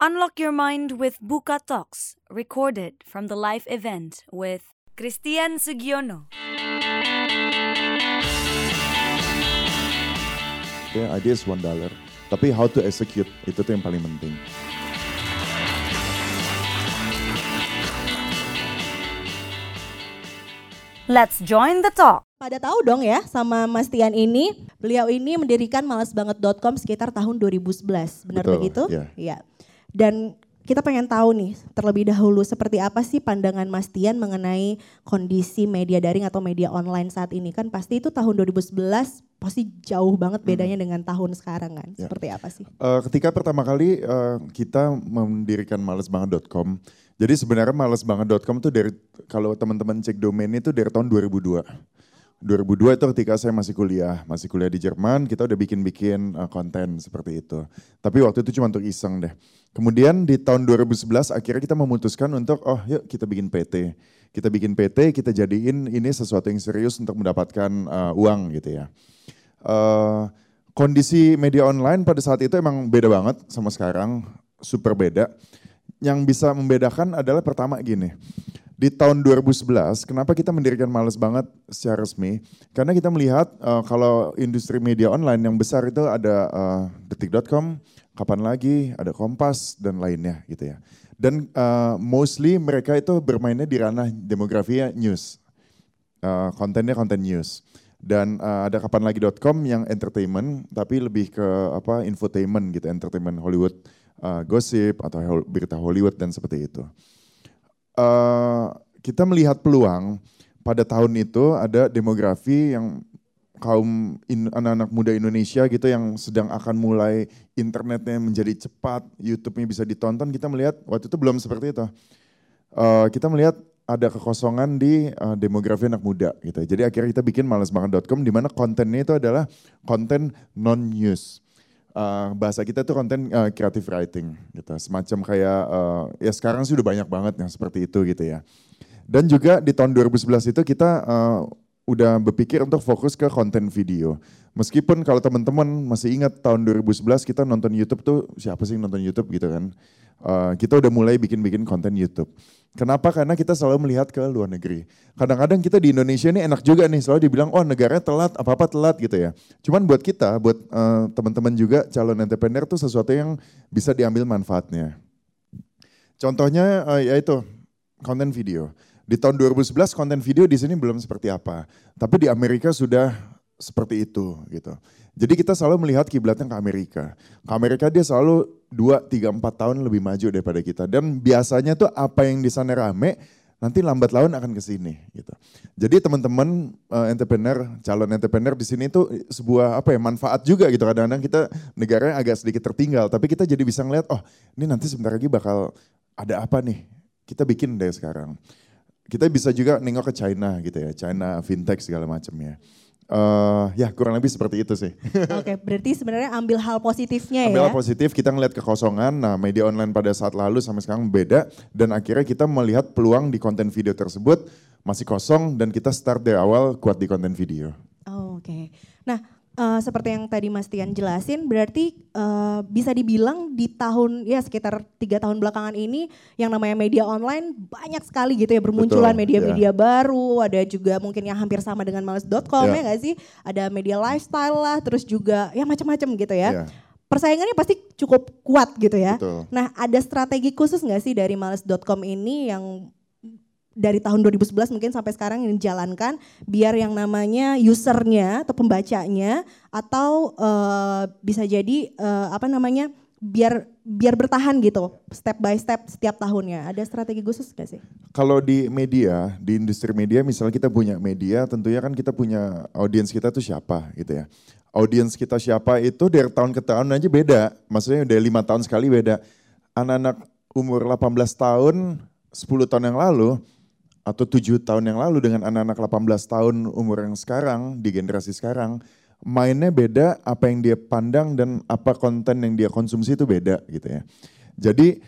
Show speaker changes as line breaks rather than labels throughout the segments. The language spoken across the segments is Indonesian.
Unlock your mind with Buka Talks, recorded from the live event with Christian Sugiono.
Ya, idea is one dollar. Tapi how to execute itu tuh yang paling penting.
Let's join the talk.
Pada tahu dong ya sama Mas Tian ini, beliau ini mendirikan malasbanget.com sekitar tahun 2011, benar
Betul,
begitu?
iya.
Iya. Dan kita pengen tahu nih terlebih dahulu seperti apa sih pandangan Mas Tian mengenai kondisi media daring atau media online saat ini kan pasti itu tahun 2011 pasti jauh banget bedanya dengan tahun sekarang kan.
Ya.
Seperti apa sih?
Eh, ketika pertama kali eh, kita mendirikan malesbanget.com, jadi sebenarnya malesbanget.com tuh dari kalau teman-teman cek domain itu dari tahun 2002. 2002 itu ketika saya masih kuliah, masih kuliah di Jerman, kita udah bikin-bikin eh, konten seperti itu. Tapi waktu itu cuma untuk iseng deh. Kemudian di tahun 2011 akhirnya kita memutuskan untuk oh yuk kita bikin PT. Kita bikin PT, kita jadiin ini sesuatu yang serius untuk mendapatkan eh, uang gitu ya. Eh, kondisi media online pada saat itu emang beda banget sama sekarang, super beda. Yang bisa membedakan adalah pertama gini, di tahun 2011 kenapa kita mendirikan Males Banget secara resmi? Karena kita melihat eh, kalau industri media online yang besar itu ada eh, detik.com, kapan lagi, ada Kompas dan lainnya gitu ya. Dan eh, mostly mereka itu bermainnya di ranah demografi news. Eh, kontennya konten news dan uh, ada kapanlagi.com yang entertainment tapi lebih ke apa infotainment gitu entertainment Hollywood uh, gossip atau berita Hollywood dan seperti itu Eh, kita melihat peluang pada tahun itu ada demografi yang kaum anak-anak muda Indonesia gitu yang sedang akan mulai internetnya menjadi cepat, YouTube-nya bisa ditonton. Kita melihat waktu itu belum seperti itu. Eh, kita melihat ada kekosongan di eh, demografi anak muda gitu. Jadi akhirnya kita bikin malasbanget.com di mana kontennya itu adalah konten non news. Bahasa kita tuh konten eh, creative writing gitu. Semacam kayak eh, ya sekarang sih udah banyak banget yang seperti itu gitu ya. Dan juga di tahun 2011 itu kita eh, udah berpikir untuk fokus ke konten video. Meskipun kalau teman-teman masih ingat tahun 2011 kita nonton YouTube tuh siapa sih yang nonton YouTube gitu kan. Eh, kita udah mulai bikin-bikin konten YouTube. Kenapa? Karena kita selalu melihat ke luar negeri. Kadang-kadang kita di Indonesia ini enak juga nih selalu dibilang oh negaranya telat, apa-apa telat gitu ya. Cuman buat kita, buat eh, teman-teman juga calon entrepreneur tuh sesuatu yang bisa diambil manfaatnya. Contohnya eh, yaitu konten video. Di tahun 2011 konten video di sini belum seperti apa. Tapi di Amerika sudah seperti itu gitu. Jadi kita selalu melihat kiblatnya ke Amerika. Ke Amerika dia selalu 2, 3, 4 tahun lebih maju daripada kita. Dan biasanya tuh apa yang di sana rame, nanti lambat laun akan ke sini gitu. Jadi teman-teman eh, entrepreneur, calon entrepreneur di sini tuh sebuah apa ya manfaat juga gitu. Kadang-kadang kita negaranya agak sedikit tertinggal, tapi kita jadi bisa ngeliat oh ini nanti sebentar lagi bakal ada apa nih. Kita bikin deh sekarang. Kita bisa juga nengok ke China gitu ya, China fintech segala macamnya. Eh ya kurang lebih seperti itu sih.
Oke, berarti sebenarnya ambil hal positifnya
Ambil
ya.
positif, kita ngeliat kekosongan, nah media online pada saat lalu sampai sekarang beda. Dan akhirnya kita melihat peluang di konten video tersebut masih kosong dan kita start dari awal kuat di konten video.
Oh, Oke. Nah, eh, seperti yang tadi Mas Tian jelasin, berarti eh, bisa dibilang di tahun ya sekitar tiga tahun belakangan ini yang namanya media online banyak sekali gitu ya bermunculan media-media baru, ada juga mungkin yang hampir sama dengan males.com
Ya.
ya nggak sih? Ada media lifestyle lah, terus juga ya macam-macam gitu ya.
Ya,
Persaingannya pasti cukup kuat gitu ya.
betul.
Nah, ada strategi khusus nggak sih dari males.com ini yang dari tahun 2011 mungkin sampai sekarang yang dijalankan biar yang namanya usernya atau pembacanya atau eh, bisa jadi eh, apa namanya biar biar bertahan gitu step by step setiap tahunnya ada strategi khusus gak sih?
Kalau di media, di industri media misalnya kita punya media, tentunya kan kita punya audiens kita tuh siapa gitu ya. Audiens kita siapa itu dari tahun ke tahun aja beda. Maksudnya udah lima tahun sekali beda. Anak-anak umur 18 tahun, 10 tahun yang lalu, atau 7 tahun yang lalu dengan anak-anak 18 tahun umur yang sekarang, di generasi sekarang, mainnya beda, apa yang dia pandang dan apa konten yang dia konsumsi itu beda gitu ya. Jadi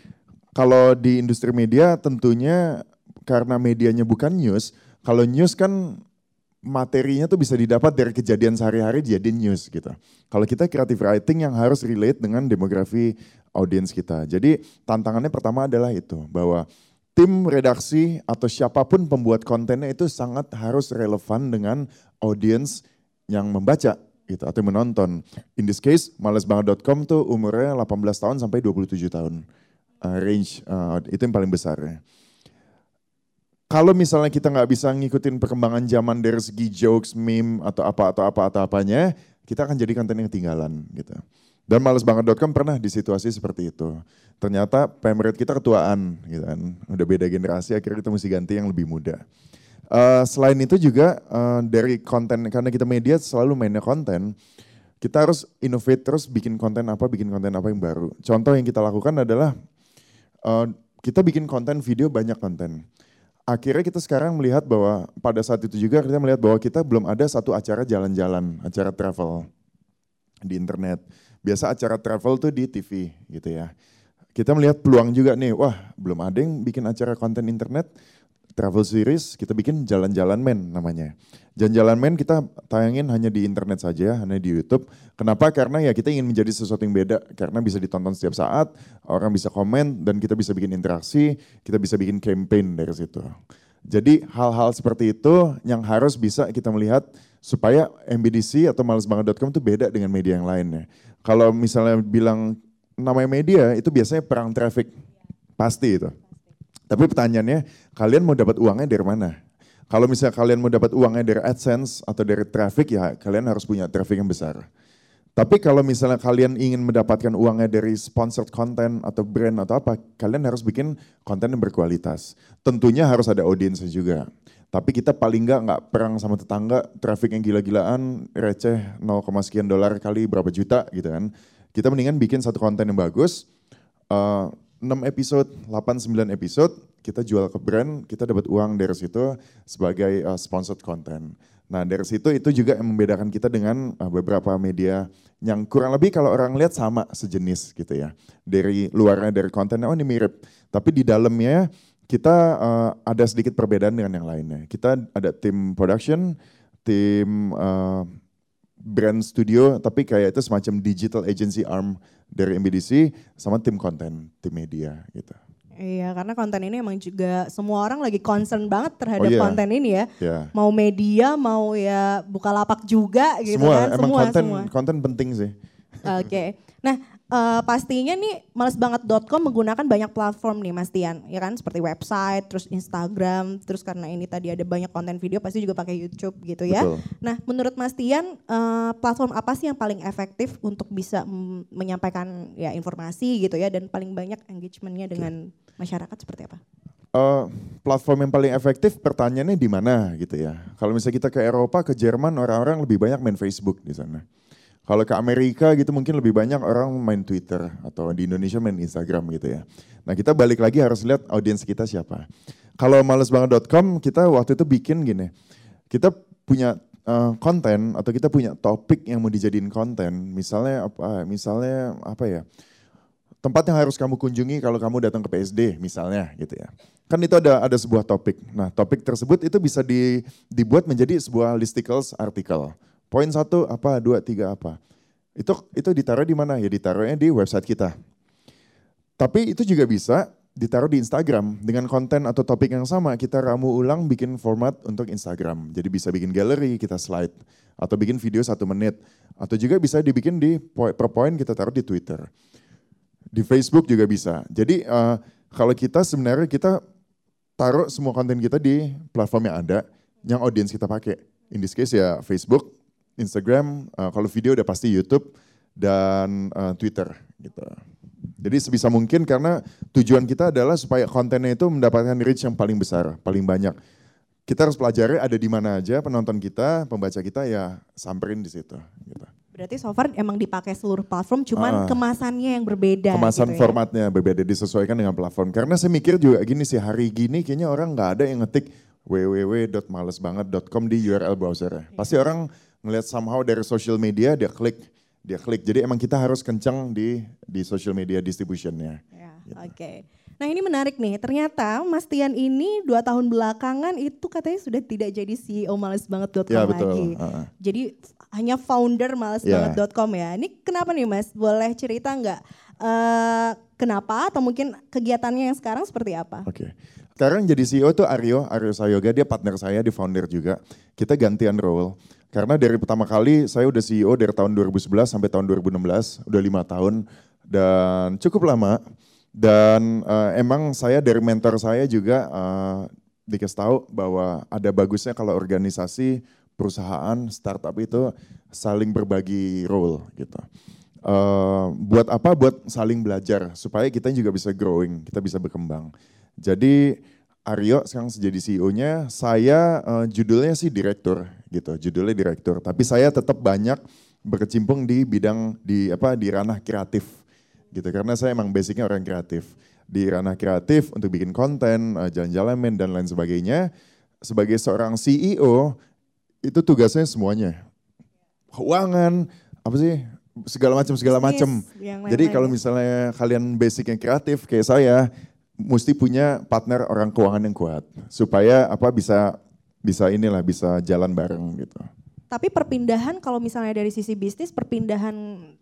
kalau di industri media tentunya karena medianya bukan news, kalau news kan materinya tuh bisa didapat dari kejadian sehari-hari jadi news gitu. Kalau kita creative writing yang harus relate dengan demografi audiens kita. Jadi tantangannya pertama adalah itu bahwa tim redaksi atau siapa pun pembuat kontennya itu sangat harus relevan dengan audiens yang membaca gitu atau menonton. In this case, malesbanget.com tuh umurnya 18 tahun sampai 27 tahun. Uh, range uh, itu yang paling besar ya kalau misalnya kita nggak bisa ngikutin perkembangan zaman dari segi jokes, meme atau apa atau apa atau apanya, kita akan jadi konten yang ketinggalan gitu. Dan malesbanget.com pernah di situasi seperti itu. Ternyata pemerintah kita ketuaan gitu kan. Udah beda generasi akhirnya kita mesti ganti yang lebih muda. Uh, selain itu juga uh, dari konten karena kita media selalu mainnya konten, kita harus innovate terus bikin konten apa, bikin konten apa yang baru. Contoh yang kita lakukan adalah uh, kita bikin konten video banyak konten akhirnya kita sekarang melihat bahwa pada saat itu juga kita melihat bahwa kita belum ada satu acara jalan-jalan, acara travel di internet. Biasa acara travel tuh di TV gitu ya. Kita melihat peluang juga nih, wah belum ada yang bikin acara konten internet, travel series, kita bikin jalan-jalan men namanya. Jalan-jalan men kita tayangin hanya di internet saja, hanya di YouTube. Kenapa? Karena ya kita ingin menjadi sesuatu yang beda, karena bisa ditonton setiap saat, orang bisa komen, dan kita bisa bikin interaksi, kita bisa bikin campaign dari situ. Jadi hal-hal seperti itu yang harus bisa kita melihat supaya MBDC atau malesbanget.com itu beda dengan media yang lainnya. Kalau misalnya bilang namanya media itu biasanya perang traffic, pasti itu. Tapi pertanyaannya, kalian mau dapat uangnya dari mana? Kalau misalnya kalian mau dapat uangnya dari AdSense atau dari traffic, ya kalian harus punya traffic yang besar. Tapi kalau misalnya kalian ingin mendapatkan uangnya dari sponsored content atau brand atau apa, kalian harus bikin konten yang berkualitas. Tentunya harus ada audiensnya juga. Tapi kita paling nggak nggak perang sama tetangga, traffic yang gila-gilaan, receh 0, sekian dolar kali berapa juta gitu kan. Kita mendingan bikin satu konten yang bagus, uh, 6 episode, 8 9 episode, kita jual ke brand, kita dapat uang dari situ sebagai uh, sponsored content. Nah, dari situ itu juga yang membedakan kita dengan uh, beberapa media yang kurang lebih kalau orang lihat sama sejenis gitu ya. Dari luarnya dari kontennya oh ini mirip, tapi di dalamnya kita uh, ada sedikit perbedaan dengan yang lainnya. Kita ada tim production, tim uh, brand studio, tapi kayak itu semacam digital agency arm dari MBDC sama tim konten, tim media gitu.
Iya, karena konten ini emang juga semua orang lagi concern banget terhadap oh, iya. konten ini ya.
Yeah.
Mau media, mau ya buka lapak juga gitu
semua,
kan.
Emang semua, konten, semua. konten penting sih.
Oke. Okay. Nah, uh, pastinya nih malesbanget.com menggunakan banyak platform nih Mas Tian, ya kan? Seperti website, terus Instagram, terus karena ini tadi ada banyak konten video pasti juga pakai YouTube gitu ya. Betul. Nah, menurut Mas Tian, uh, platform apa sih yang paling efektif untuk bisa menyampaikan ya informasi gitu ya dan paling banyak engagementnya dengan masyarakat seperti apa?
Uh, platform yang paling efektif pertanyaannya di mana gitu ya. Kalau misalnya kita ke Eropa, ke Jerman, orang-orang lebih banyak main Facebook di sana. Kalau ke Amerika gitu mungkin lebih banyak orang main Twitter atau di Indonesia main Instagram gitu ya. Nah kita balik lagi harus lihat audiens kita siapa. Kalau malesbanget.com kita waktu itu bikin gini, kita punya uh, konten atau kita punya topik yang mau dijadiin konten. Misalnya apa? Misalnya apa ya? Tempat yang harus kamu kunjungi kalau kamu datang ke PSD misalnya gitu ya. Kan itu ada ada sebuah topik. Nah topik tersebut itu bisa di, dibuat menjadi sebuah listicles artikel Poin satu apa, dua, tiga apa. Itu itu ditaruh di mana? Ya ditaruhnya di website kita. Tapi itu juga bisa ditaruh di Instagram dengan konten atau topik yang sama. Kita ramu ulang bikin format untuk Instagram. Jadi bisa bikin gallery, kita slide. Atau bikin video satu menit. Atau juga bisa dibikin di per point kita taruh di Twitter. Di Facebook juga bisa. Jadi uh, kalau kita sebenarnya kita taruh semua konten kita di platform yang ada, yang audiens kita pakai. In this case ya Facebook, Instagram, uh, kalau video udah pasti YouTube dan uh, Twitter gitu. Jadi sebisa mungkin karena tujuan kita adalah supaya kontennya itu mendapatkan reach yang paling besar, paling banyak. Kita harus pelajari ada di mana aja penonton kita, pembaca kita ya samperin di situ. Gitu.
Berarti so far emang dipakai seluruh platform, cuman uh, kemasannya yang berbeda.
Kemasan gitu ya? formatnya berbeda, disesuaikan dengan platform. Karena saya mikir juga gini sih, hari gini kayaknya orang nggak ada yang ngetik www.malesbanget.com di URL browser. Pasti orang ngelihat somehow dari social media dia klik dia klik. Jadi emang kita harus kencang di di social media distributionnya.
Ya, Oke. Nah ini menarik nih, ternyata Mas Tian ini dua tahun belakangan itu katanya sudah tidak jadi CEO malesbanget.com
Ya, betul.
lagi.
Uh-uh.
Jadi hanya founder malesbanget.com ya. Ini kenapa nih Mas? Boleh cerita nggak? eh kenapa atau mungkin kegiatannya yang sekarang seperti apa?
Oke. Sekarang jadi CEO tuh Aryo, Aryo Sayoga, dia partner saya, di founder juga. Kita gantian role. Karena dari pertama kali saya udah CEO dari tahun 2011 sampai tahun 2016, udah lima tahun dan cukup lama. Dan eh, emang saya dari mentor saya juga eh, dikasih tahu bahwa ada bagusnya kalau organisasi, perusahaan, startup itu saling berbagi role gitu. Eh, buat apa? Buat saling belajar supaya kita juga bisa growing, kita bisa berkembang. Jadi Aryo sekarang jadi CEO-nya, saya eh, judulnya sih direktur gitu, judulnya direktur. Tapi saya tetap banyak berkecimpung di bidang di apa di ranah kreatif gitu karena saya emang basicnya orang kreatif di ranah kreatif untuk bikin konten, eh, jalan-jalan men dan lain sebagainya. Sebagai seorang CEO itu tugasnya semuanya, keuangan apa sih segala macam segala macam. Jadi kalau
ya.
misalnya kalian basicnya kreatif kayak saya, mesti punya partner orang keuangan yang kuat supaya apa bisa bisa inilah bisa jalan bareng gitu.
Tapi perpindahan kalau misalnya dari sisi bisnis, perpindahan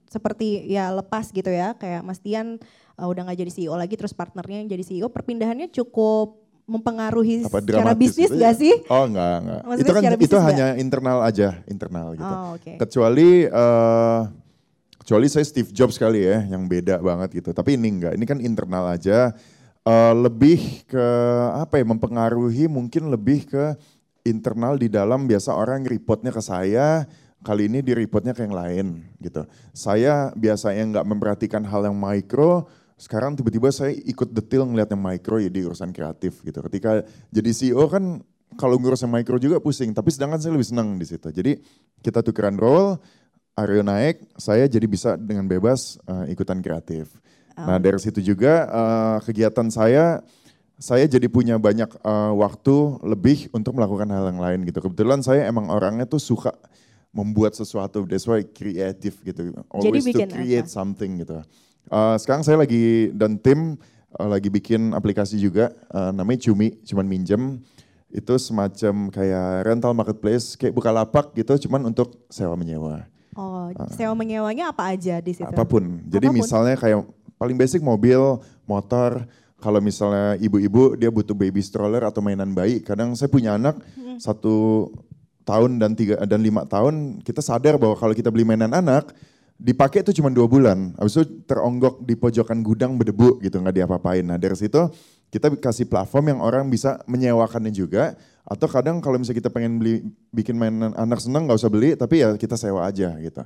seperti ya lepas gitu ya, kayak Mas Tian uh, udah nggak jadi CEO lagi, terus partnernya yang jadi CEO, perpindahannya cukup mempengaruhi
Apa
secara bisnis
gitu
gak
ya?
sih?
Oh enggak enggak.
Maksudnya
itu kan itu
bisnis
hanya internal aja, internal gitu.
Oh, oke.
Kecuali eh kecuali saya Steve Jobs kali ya yang beda banget gitu. Tapi ini enggak, ini kan internal aja. Eh, lebih ke apa ya mempengaruhi mungkin lebih ke internal di dalam biasa orang reportnya ke saya, kali ini di reportnya ke yang lain gitu. Saya biasanya nggak memperhatikan hal yang mikro, sekarang tiba-tiba saya ikut detail ngeliat yang mikro ya di urusan kreatif gitu. Ketika jadi CEO kan kalau ngurus yang mikro juga pusing, tapi sedangkan saya lebih senang di situ. Jadi kita tukeran role, Aryo naik, saya jadi bisa dengan bebas eh, ikutan kreatif. Nah dari situ juga eh, kegiatan saya, saya jadi punya banyak eh, waktu lebih untuk melakukan hal yang lain gitu. Kebetulan saya emang orangnya tuh suka membuat sesuatu, that's why kreatif gitu. Always to
bikin
create
apa?
something gitu. Eh, sekarang saya lagi dan tim eh, lagi bikin aplikasi juga, eh, namanya Cumi, cuman minjem. Itu semacam kayak rental marketplace, kayak Bukalapak gitu, cuman untuk sewa menyewa.
Oh, sewa menyewanya apa aja di situ?
Apa pun. Jadi
Apa pun.
misalnya kayak paling basic mobil, motor, kalau misalnya ibu-ibu dia butuh baby stroller atau mainan bayi, kadang saya punya anak
Hmm.
satu tahun dan tiga dan lima tahun, kita sadar bahwa kalau kita beli mainan anak dipakai itu cuma dua bulan, habis itu teronggok di pojokan gudang berdebu gitu nggak diapa-apain. Nah dari situ kita kasih platform yang orang bisa menyewakannya juga, atau kadang kalau misalnya kita pengen beli bikin mainan anak seneng nggak usah beli, tapi ya kita sewa aja gitu.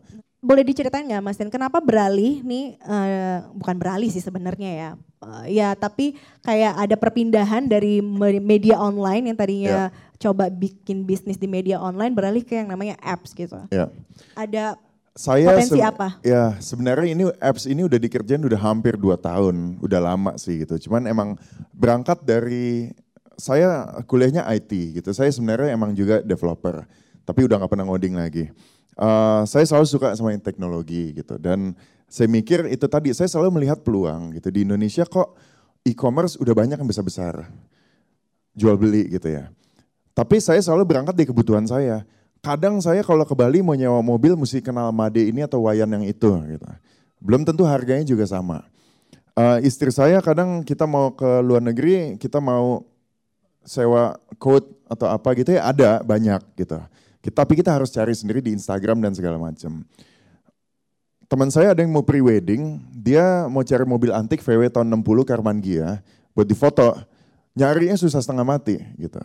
Boleh diceritain nggak Mas Tian, kenapa beralih nih, eh, bukan beralih sih sebenarnya ya, Eh, ya tapi kayak ada perpindahan dari me- media online yang tadinya coba bikin bisnis di media online beralih ke yang namanya apps gitu.
Ya.
Ada
Saya
Potensi apa?
Ya sebenarnya ini apps ini udah dikerjain udah hampir dua tahun, udah lama sih gitu. Cuman emang berangkat dari saya kuliahnya IT gitu. Saya sebenarnya emang juga developer, tapi udah nggak pernah ngoding lagi. Eh, saya selalu suka sama teknologi gitu dan saya mikir itu tadi saya selalu melihat peluang gitu di Indonesia kok e-commerce udah banyak yang besar-besar jual beli gitu ya. Tapi saya selalu berangkat dari kebutuhan saya. Kadang saya kalau ke Bali mau nyewa mobil mesti kenal Made ini atau Wayan yang itu gitu. Belum tentu harganya juga sama. Eh, istri saya kadang kita mau ke luar negeri, kita mau sewa coat atau apa gitu ya ada banyak gitu. Kita, tapi kita harus cari sendiri di Instagram dan segala macam. Teman saya ada yang mau pre-wedding, dia mau cari mobil antik VW tahun 60 Karman Gia buat difoto. Nyarinya susah setengah mati gitu.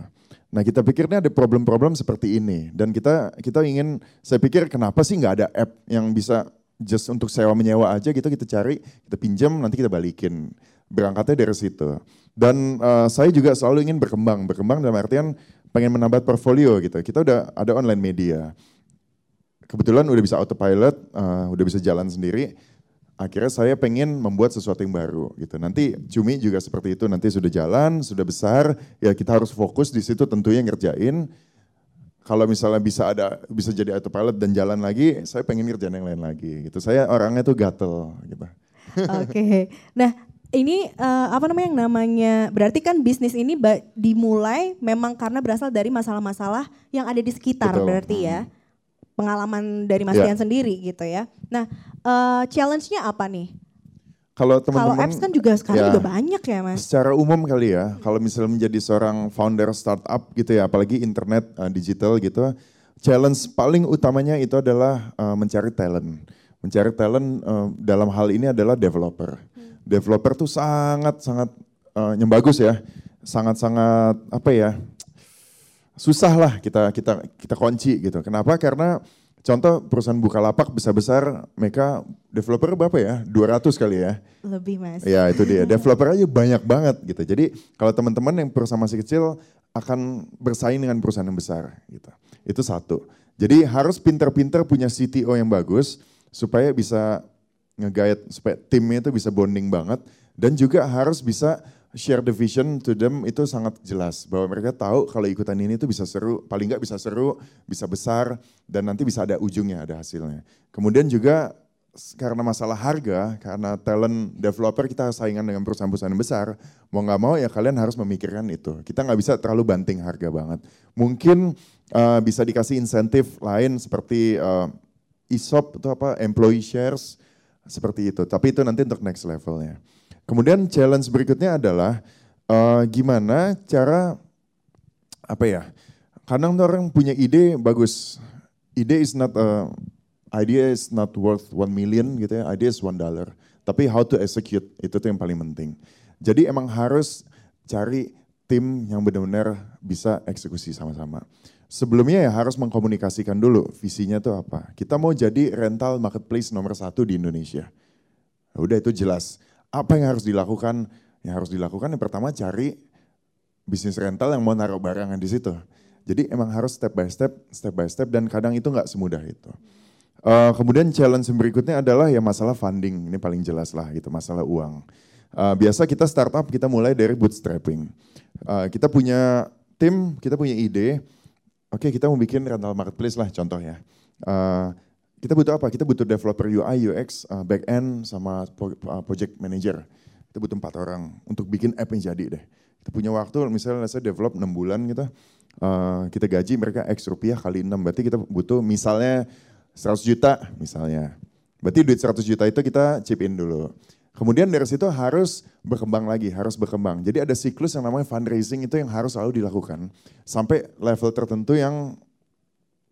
Nah kita pikirnya ada problem-problem seperti ini dan kita kita ingin, saya pikir kenapa sih nggak ada app yang bisa just untuk sewa menyewa aja gitu kita cari, kita pinjam nanti kita balikin. Berangkatnya dari situ. Dan eh, saya juga selalu ingin berkembang, berkembang dalam artian pengen menambah portfolio gitu. Kita udah ada online media. Kebetulan udah bisa autopilot, eh, udah bisa jalan sendiri. Akhirnya saya pengen membuat sesuatu yang baru gitu. Nanti Cumi juga seperti itu, nanti sudah jalan, sudah besar, ya kita harus fokus di situ tentunya ngerjain. kalau misalnya bisa ada bisa jadi autopilot dan jalan lagi, saya pengen ngerjain yang lain lagi gitu. Saya orangnya tuh gatel gitu.
Oke. Nah, ini uh, apa namanya yang namanya berarti kan bisnis ini dimulai memang karena berasal dari masalah-masalah yang ada di sekitar Betul. berarti ya. Hmm. Pengalaman dari Mas yeah. sendiri gitu ya. Nah, uh, challenge-nya apa nih?
Kalau teman-teman
Kalau apps kan juga sekarang ya, juga banyak ya, Mas.
Secara umum kali ya, kalau misalnya menjadi seorang founder startup gitu ya, apalagi internet uh, digital gitu, challenge paling utamanya itu adalah uh, mencari talent. Mencari talent uh, dalam hal ini adalah developer developer tuh sangat sangat uh, yang bagus ya, sangat sangat apa ya susah lah kita kita kita kunci gitu. Kenapa? Karena contoh perusahaan Bukalapak besar-besar mereka developer berapa ya? 200 kali ya.
Lebih mas.
Ya itu dia, developer aja banyak banget gitu. Jadi kalau teman-teman yang perusahaan masih kecil akan bersaing dengan perusahaan yang besar gitu. Itu satu. Jadi harus pinter-pinter punya CTO yang bagus supaya bisa nge supaya timnya itu bisa bonding banget dan juga harus bisa share the vision to them itu sangat jelas bahwa mereka tahu kalau ikutan ini itu bisa seru, paling nggak bisa seru, bisa besar dan nanti bisa ada ujungnya, ada hasilnya. Kemudian juga karena masalah harga, karena talent developer kita saingan dengan perusahaan-perusahaan besar, mau nggak mau ya kalian harus memikirkan itu. Kita nggak bisa terlalu banting harga banget. Mungkin uh, bisa dikasih insentif lain seperti uh, ESOP atau apa, employee shares, seperti itu. Tapi itu nanti untuk next levelnya. Kemudian challenge berikutnya adalah uh, gimana cara apa ya? Kadang orang punya ide bagus. Ide is not a idea is not worth one million gitu ya. Idea is one dollar. Tapi how to execute itu tuh yang paling penting. Jadi emang harus cari tim yang benar-benar bisa eksekusi sama-sama sebelumnya ya harus mengkomunikasikan dulu visinya tuh apa. Kita mau jadi rental marketplace nomor satu di Indonesia. Ya udah itu jelas. Apa yang harus dilakukan? Yang harus dilakukan yang pertama cari bisnis rental yang mau naruh barangan di situ. Jadi emang harus step by step, step by step dan kadang itu nggak semudah itu. Uh, kemudian challenge berikutnya adalah ya masalah funding, ini paling jelas lah gitu, masalah uang. Uh, biasa kita startup kita mulai dari bootstrapping. Uh, kita punya tim, kita punya ide, Oke, okay, kita mau bikin rental marketplace lah contoh ya. Uh, kita butuh apa? Kita butuh developer UI, UX, uh, back end, sama uh, project manager. Kita butuh empat orang untuk bikin app yang jadi deh. Kita punya waktu, misalnya saya develop 6 bulan gitu, uh, kita gaji mereka X rupiah kali 6, berarti kita butuh misalnya 100 juta misalnya. Berarti duit 100 juta itu kita chip in dulu. Kemudian dari situ harus berkembang lagi, harus berkembang. Jadi ada siklus yang namanya fundraising itu yang harus selalu dilakukan. Sampai level tertentu yang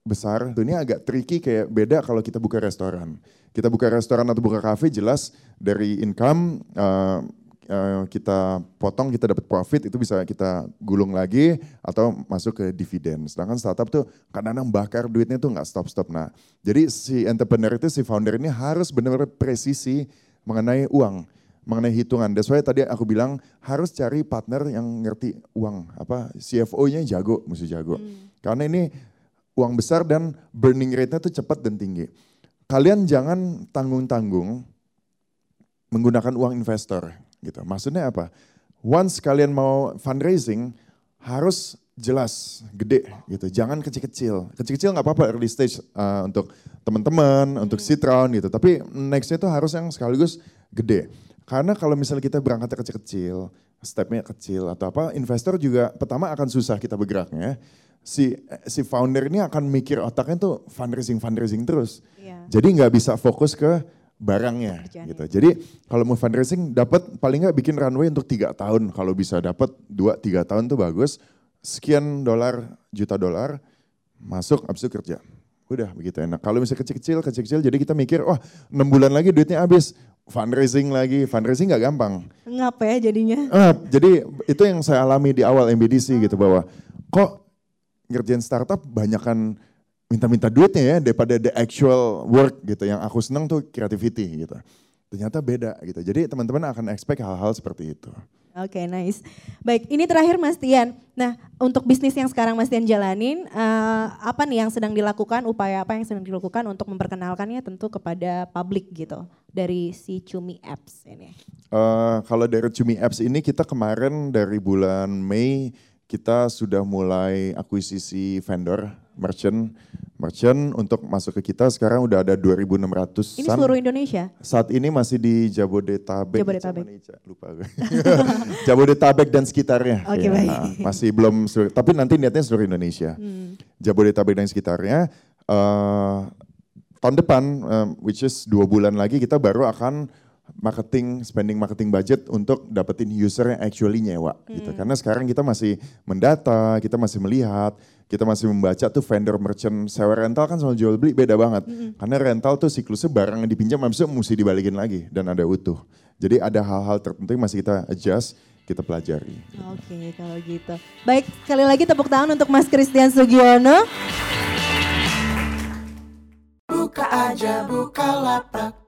besar. Ini agak tricky kayak beda kalau kita buka restoran. Kita buka restoran atau buka kafe jelas dari income uh, uh, kita potong kita dapat profit itu bisa kita gulung lagi atau masuk ke dividen. Sedangkan startup tuh kadang-kadang bakar duitnya tuh nggak stop-stop. Nah, jadi si entrepreneur itu si founder ini harus benar-benar presisi mengenai uang, mengenai hitungan. That's why tadi aku bilang harus cari partner yang ngerti uang. Apa CFO-nya jago, mesti jago. Hmm. Karena ini uang besar dan burning rate-nya tuh cepat dan tinggi. Kalian jangan tanggung-tanggung menggunakan uang investor gitu. Maksudnya apa? Once kalian mau fundraising harus jelas, gede gitu. Jangan kecil-kecil. Kecil-kecil nggak apa-apa early stage uh, untuk teman-teman, untuk seed round gitu. Tapi nextnya itu harus yang sekaligus gede. Karena kalau misalnya kita berangkat kecil-kecil, stepnya kecil atau apa, investor juga pertama akan susah kita bergeraknya. Si si founder ini akan mikir otaknya tuh fundraising fundraising terus. Yeah. Jadi nggak bisa fokus ke barangnya gitu. Jadi kalau mau fundraising dapat paling nggak bikin runway untuk tiga tahun. Kalau bisa dapat dua tiga tahun tuh bagus sekian dolar, juta dolar, masuk habis itu kerja. Udah begitu enak. Kalau misalnya kecil-kecil, kecil-kecil, jadi kita mikir, wah 6 bulan lagi duitnya habis. Fundraising lagi, fundraising gak gampang.
Ngap ya jadinya.
Uh, jadi itu yang saya alami di awal MBDC gitu bahwa kok ngerjain startup banyakkan minta-minta duitnya ya daripada the actual work gitu. Yang aku senang tuh creativity gitu. Ternyata beda gitu. Jadi teman-teman akan expect hal-hal seperti itu.
Oke, okay, nice. Baik, ini terakhir Mas Tian. Nah, untuk bisnis yang sekarang Mas Tian jalanin, uh, apa nih yang sedang dilakukan, upaya apa yang sedang dilakukan untuk memperkenalkannya tentu kepada publik gitu dari si Cumi Apps ini?
Uh, kalau dari Cumi Apps ini kita kemarin dari bulan Mei kita sudah mulai akuisisi vendor merchant. Merchant untuk masuk ke kita sekarang udah ada 2.600.
Ini seluruh Indonesia?
Saat ini masih di Jabodetabek.
Jabodetabek.
Lupa gue. Jabodetabek dan sekitarnya.
Oke,
Ya,
baik.
Masih belum seluruh, tapi nanti niatnya seluruh Indonesia.
Hmm.
Jabodetabek dan sekitarnya. eh, tahun depan, eh, which is dua bulan lagi kita baru akan marketing, spending marketing budget untuk dapetin user yang actually nyewa gitu.
Hmm.
Karena sekarang kita masih mendata, kita masih melihat, kita masih membaca tuh vendor merchant sewa rental kan sama jual beli beda banget.
Hmm.
Karena rental tuh siklusnya barang yang dipinjam habis itu mesti dibalikin lagi dan ada utuh. Jadi ada hal-hal tertentu yang masih kita adjust, kita pelajari.
Oke kalau gitu. Baik sekali lagi tepuk tangan untuk Mas Christian Sugiono.
Buka aja buka lapak